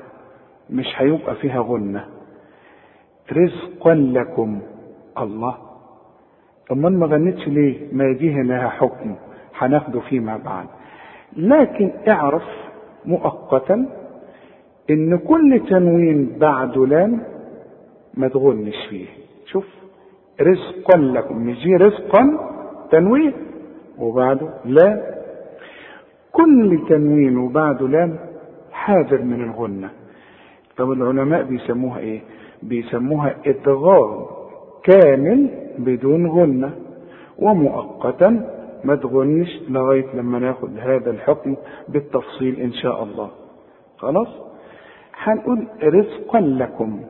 مش هيبقى فيها غنة رزقا لكم الله. أمال ما غنتش ليه؟ ما دي لها حكم. هناخده فيما بعد. لكن اعرف مؤقتا إن كل تنوين بعده لام ما تغنش فيه. شوف رزقا لكم. مش دي رزقا تنوين وبعده لا. كل تنوين وبعده لام حاذر من الغنة. طب العلماء بيسموها إيه؟ بيسموها إدغام كامل بدون غنة. ومؤقتا ما تغنش لغاية لما ناخد هذا الحكم بالتفصيل إن شاء الله. خلاص؟ هنقول رزقا لكم.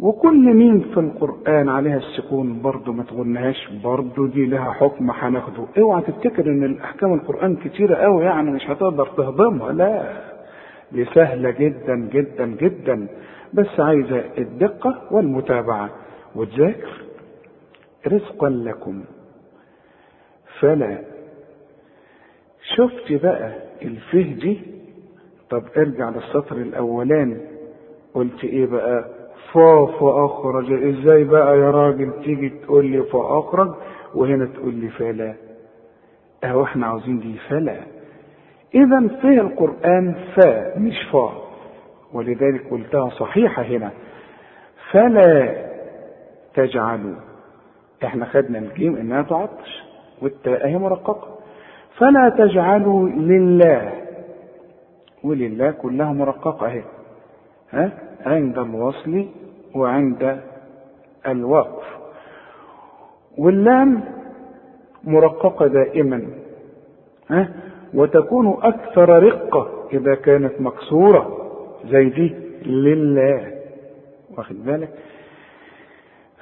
وكل مين في القرآن عليها السكون برضه ما تغنهاش برضه دي لها حكم هناخده. اوعى تفتكر إن الأحكام القرآن كتيرة قوي يعني مش هتقدر تهضمها. لا دي سهلة جدا جدا جدا. بس عايزة الدقة والمتابعة. وتذاكر رزقا لكم. فلا. شفت بقى الفه دي طب ارجع للسطر الأولاني. قلت إيه بقى؟ فا فاخرج إزاي بقى يا راجل تيجي تقول لي فاخرج وهنا تقول لي فلا؟ أهو إحنا عاوزين دي فلا. إذا فيه القرآن فا مش فا. ولذلك قلتها صحيحة هنا. فلا تجعلوا. إحنا خدنا الجيم إنها تعطش. والتاء هي مرققة. فلا تجعلوا لله. ولله كلها مرققة أهي. ها؟ عند الوصل وعند الوقف. واللام مرققة دائما ها؟ وتكون أكثر رقة إذا كانت مكسورة زي دي لله. واخد بالك؟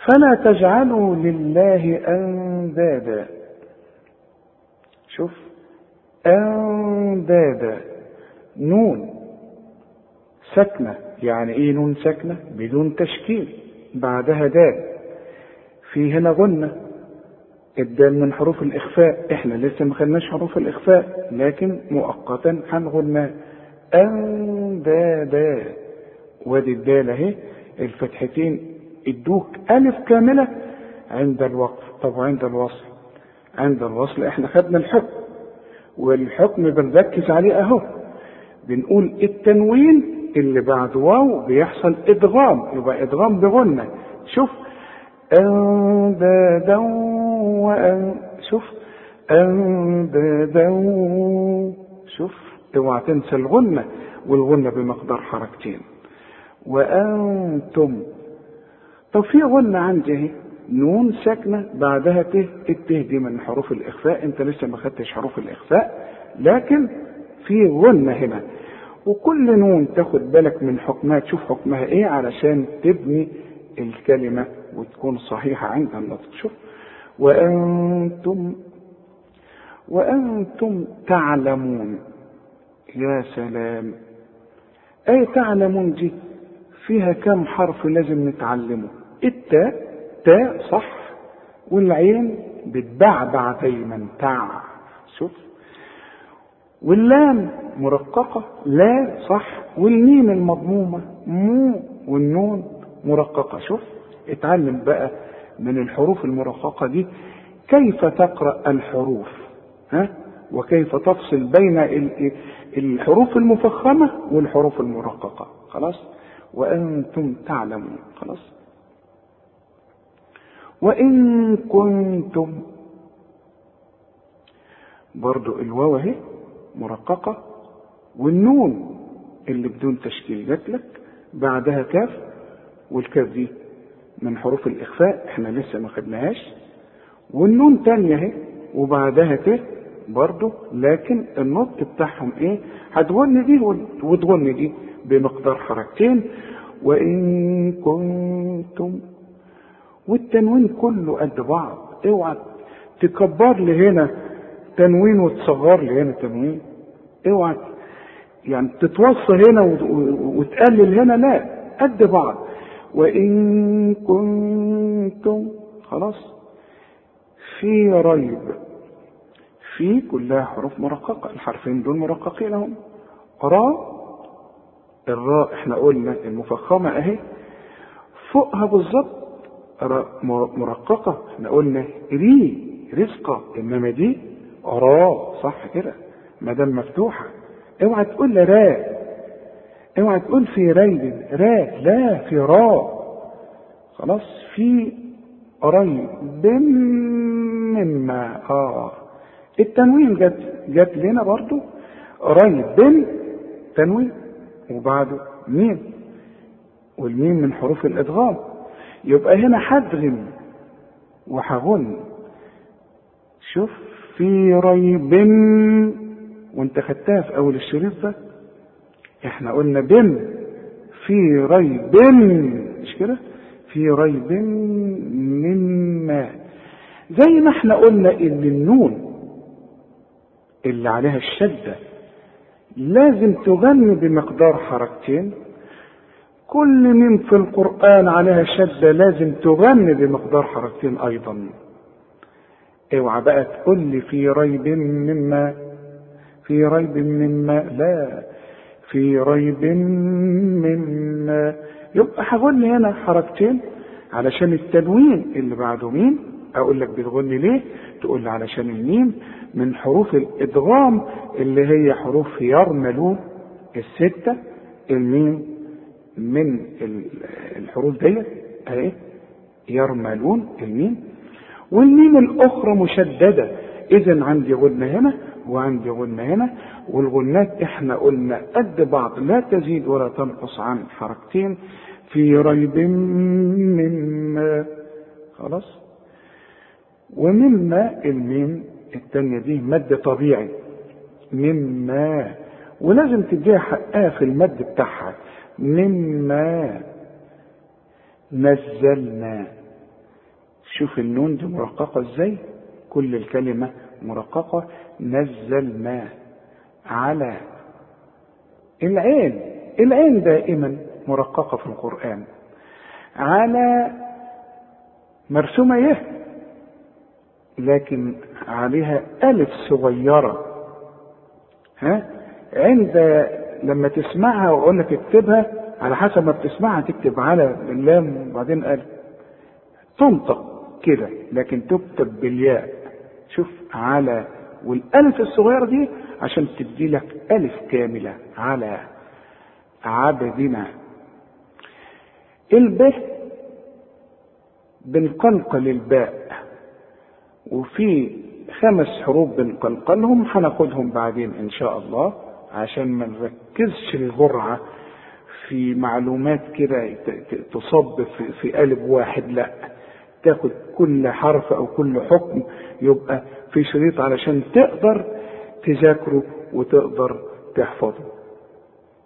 فلا تجعلوا لله أندادا. شوف أندادا. نون سكنة. يعني إيه نون سكنة بدون تشكيل بعدها دال. في هنا غنة الدال من حروف الإخفاء. إحنا لسه ما خدناش حروف الإخفاء لكن مؤقتا هنغنى أندادا وادي الدال اهي الفتحتين ادوك ألف كاملة عند الوقف. طب وعند الوصل عند الوصل إحنا خدنا الحكم والحكم بنركز عليه اهو. بنقول التنوين اللي بعد واو بيحصل إدغام يبقى إدغام بغنة. شوف أندادا وأن شوف أندادا شوف اوعى تنسى الغنة. والغنة بمقدار حركتين. وأنتم طب في غنة عندي أهي. نون ساكنة بعدها ت الته دي من حروف الإخفاء. أنت لسه ما خدتش حروف الإخفاء لكن في غنة هنا. وكل نون تاخد بالك من حكمها تشوف حكمها إيه علشان تبني الكلمة وتكون صحيحة عند النطق. شوف. وأنتم وأنتم تعلمون. يا سلام. أي تعلمون دي؟ فيها كم حرف لازم نتعلمه؟ التاء تاء صح والعين بتبعبع دايما تع شوف. واللام مرققة لا صح. والميم المضمومة مو والنون مرققة. شوف اتعلم بقى من الحروف المرققة دي. كيف تقرأ الحروف؟ ها؟ وكيف تفصل بين الحروف المفخمة والحروف المرققة؟ خلاص؟ وأنتم تعلمون. خلاص؟ وإن كنتم برضو الواو أهي. مرققة والنون اللي بدون تشكيل جات لك بعدها كاف والكاف دي من حروف الإخفاء إحنا لسه ما خدناهاش والنون تانية أهي وبعدها ت برضه لكن النطق بتاعهم إيه؟ هتغن دي وتغن دي بمقدار حركتين وإن كنتم والتنوين كله قد بعض اوعى تكبر لي هنا تنوين وتصغر لي هنا تنوين. اوعى. يعني تتوصى هنا وتقلل هنا لا قد بعض. وإن كنتم خلاص. في ريب. في كلها حروف مرققة. الحرفين دول مرققين اهم راء الراء إحنا قلنا المفخمة أهي. فوقها بالظبط مرققة. إحنا قلنا ري رزقة. إنما دي راء صح كده؟ ما دام مفتوحة. اوعى تقول راء. اوعى تقول في ريب راء. لا في راء. خلاص في ريب مما آه. التنوين جت جت لنا برضو. ريب تنوين. وبعده ميم. والميم من حروف الإدغام. يبقى هنا حدغم وحغن. شوف في ريب. وانت خدتها في أول الشريط ده إحنا قلنا بن في ريب مش كده؟ في ريب مما. زي ما إحنا قلنا إن النون اللي عليها الشدة لازم تغني بمقدار حركتين. كل ميم في القرآن عليها شدة لازم تغني بمقدار حركتين أيضا. اوعى بقى تقول لي في ريب مما. في ريب مما لا في ريب مما. يبقى لي هنا حركتين علشان التنوين اللي بعده مين؟ أقول لك بتغني ليه؟ تقول لي علشان الميم من حروف الإدغام اللي هي حروف يرملون الستة. الميم من الحروف ديت أهي يرملون الميم. والميم الأخرى مشددة. اذا عندي غنه هنا. وعندي غنة هنا والغنات إحنا قلنا قد بعض لا تزيد ولا تنقص عن حركتين في ريب مما خلاص؟ ومما الميم التانية دي مد طبيعي مما ولازم تديها حقها في المد بتاعها مما نزلنا. شوف النون دي مرققة إزاي؟ كل الكلمة مرققة نزلنا على العين. العين دائما مرققة في القرآن. على مرسومة يه لكن عليها ألف صغيرة. ها؟ عند لما تسمعها وأقول لك اكتبها على حسب ما بتسمعها تكتب على اللام وبعدين ألف تنطق كده لكن تكتب بالياء. شوف على والألف الصغيرة دي عشان تدي لك ألف كاملة على عبدنا الب بنقلقل الباء وفي خمس حروف بنقلقلهم هناخدهم بعدين إن شاء الله عشان ما نركزش الجرعة في معلومات كده تصب في قالب واحد لأ. تاخد كل حرف أو كل حكم يبقى في شريط علشان تقدر تذاكره وتقدر تحفظه.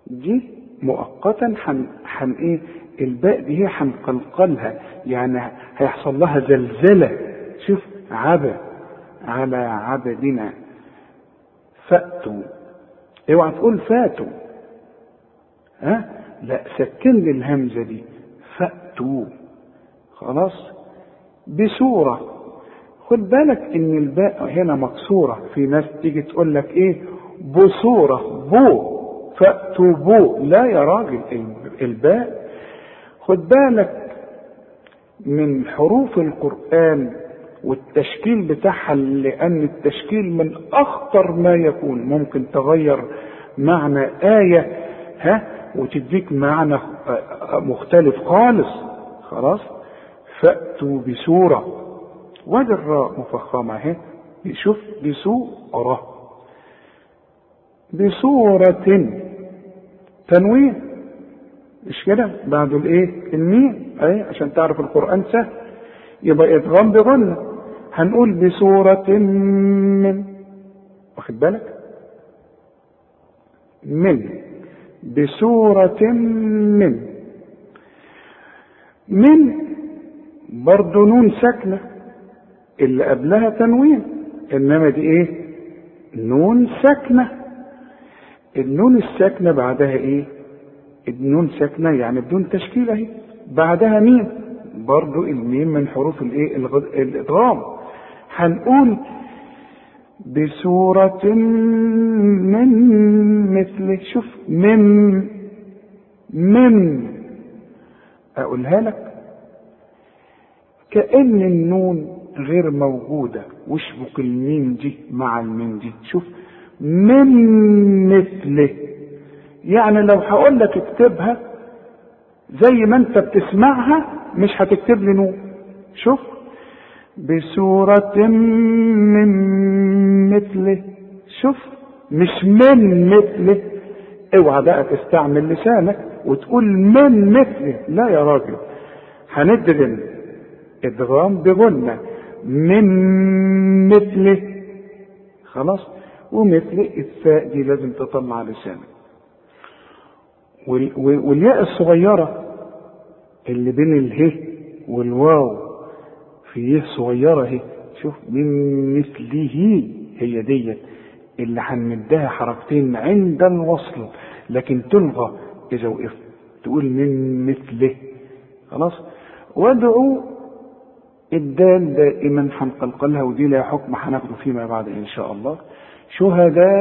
دي مؤقتا حن, حن إيه؟ الباء دي هي هنقلقلها. يعني هيحصل لها زلزلة. شوف عبا على عبدنا. فأتوا. اوعى تقول فاتوا. ها؟ لا سكن لي الهمزة دي. فأتوا. خلاص؟ بسورة خد بالك إن الباء هنا مكسورة. في ناس تيجي تقول لك إيه؟ بصورة. بو. فأتوا بو. لا يا راجل. الباء. خد بالك من حروف القرآن والتشكيل بتاعها لأن التشكيل من أخطر ما يكون. ممكن تغير معنى آية ها وتديك معنى مختلف خالص. خلاص؟ فأتوا بسورة. وادي الراء مفخمة. اهي شوف بسورة. بسورة. تنوين مش كده؟ بعد الإيه؟ الميم. اهي عشان تعرف القرآن سهل. يبقى ادغام بغنة هنقول بسورة من. واخد بالك؟ من. بسورة من. من برضه نون ساكنة. اللي قبلها تنوين إنما دي إيه؟ نون ساكنة. النون الساكنة بعدها إيه؟ النون ساكنة يعني بدون تشكيل أهي. بعدها مين برضو الميم من حروف الإيه؟ الادغام هنقول بسورة من مثله شوف من من أقولها لك. كأن النون غير موجودة. واشبك الميم دي؟ مع الميم دي. شوف من مثله. يعني لو هقول لك اكتبها زي ما انت بتسمعها مش هتكتب لي نون. شوف بسورة من مثله. شوف مش من مثله. اوعى بقى تستعمل لسانك وتقول من مثله. لا يا راجل هندغم إدغام بغنة. من مثله خلاص؟ ومثل الثاء دي لازم تطلع لسانك. والياء الصغيرة اللي بين اله والواو في يه صغيرة اهي شوف من مثله هي ديت اللي هنمدها حركتين عند الوصل لكن تلغى إذا وقفت تقول من مثله خلاص؟ وادعوا الدال دائما هنقلقلها ودي لها حكم هناخده فيما بعد إن شاء الله.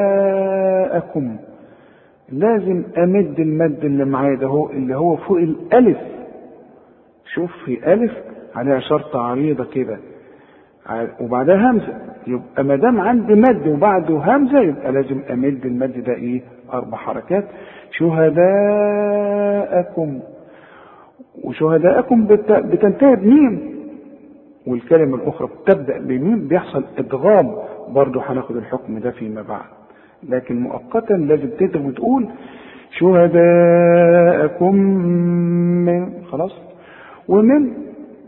شهداءكم. لازم أمد المد اللي معايا ده هو اللي هو فوق الألف. شوف في ألف عليها شرطة عريضة كده. وبعدها همزة. يبقى ما دام عندي مد وبعده همزة يبقى لازم أمد المد ده إيه؟ أربع حركات. شهداءكم. وشهداءكم بت... بتنتهي بميم. والكلمة الأخرى بتبدأ بميم بيحصل إدغام. برضه هناخد الحكم ده فيما بعد. لكن مؤقتا لازم تدغم وتقول شهداءكم من خلاص. ومن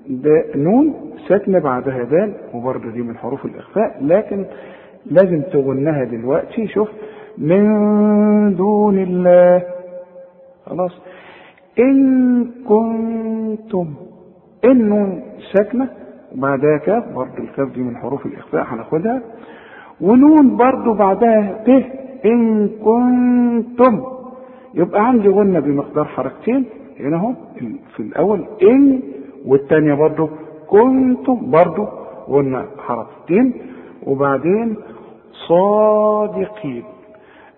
ده نون ساكنة بعدها دال وبرضه دي من حروف الإخفاء. لكن لازم تغنها دلوقتي. شوف. من دون الله. خلاص. إن كنتم النون ساكنة وبعدها كاف برضه الكاف دي من حروف الإخفاء هناخدها. ونون برضه بعدها ت إن كنتم. يبقى عندي غنة بمقدار حركتين هنا أهو في الأول إن والثانية برضه كنتم. برضه غنة حركتين. وبعدين صادقين.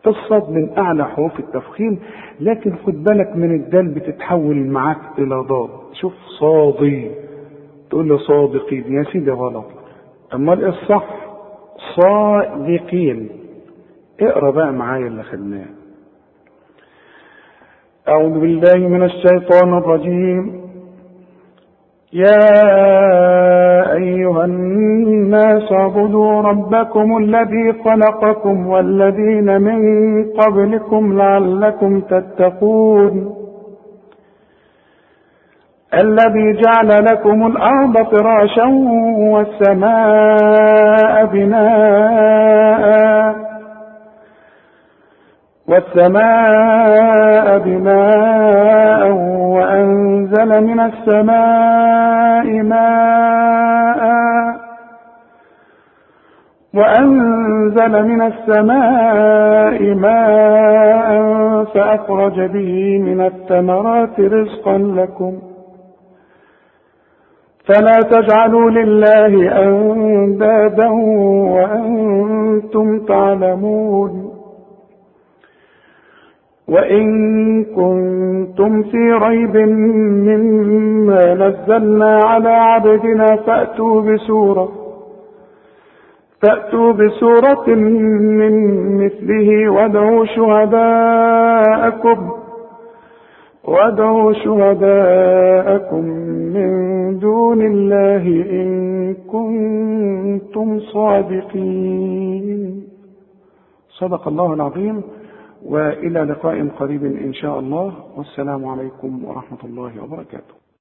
الصاد من أعلى حروف التفخيم لكن خد بالك من الدال بتتحول معاك إلى ضاد. شوف صادي تقول له صادقين يا سيدي غلط. أمال الصح صادقين. اقرأ بقى معايا اللي خدناه. أعوذ بالله من الشيطان الرجيم. يا أيها الناس اعبدوا ربكم الذي خلقكم والذين من قبلكم لعلكم تتقون. الذي جعل لكم الأرض فراشا والسماء بناء والسماء بناء وأنزل من السماء ماء وأنزل من السماء ماء فأخرج به من الثمرات رزقا لكم فلا تجعلوا لله أندادا وأنتم تعلمون. وإن كنتم في ريب مما نزلنا على عبدنا فأتوا بسورة فأتوا بسورة من مثله وادعوا شهداءكم وادعوا شهداءكم من دون الله إن كنتم صادقين. صدق الله العظيم وإلى لقاء قريب إن شاء الله. والسلام عليكم ورحمة الله وبركاته.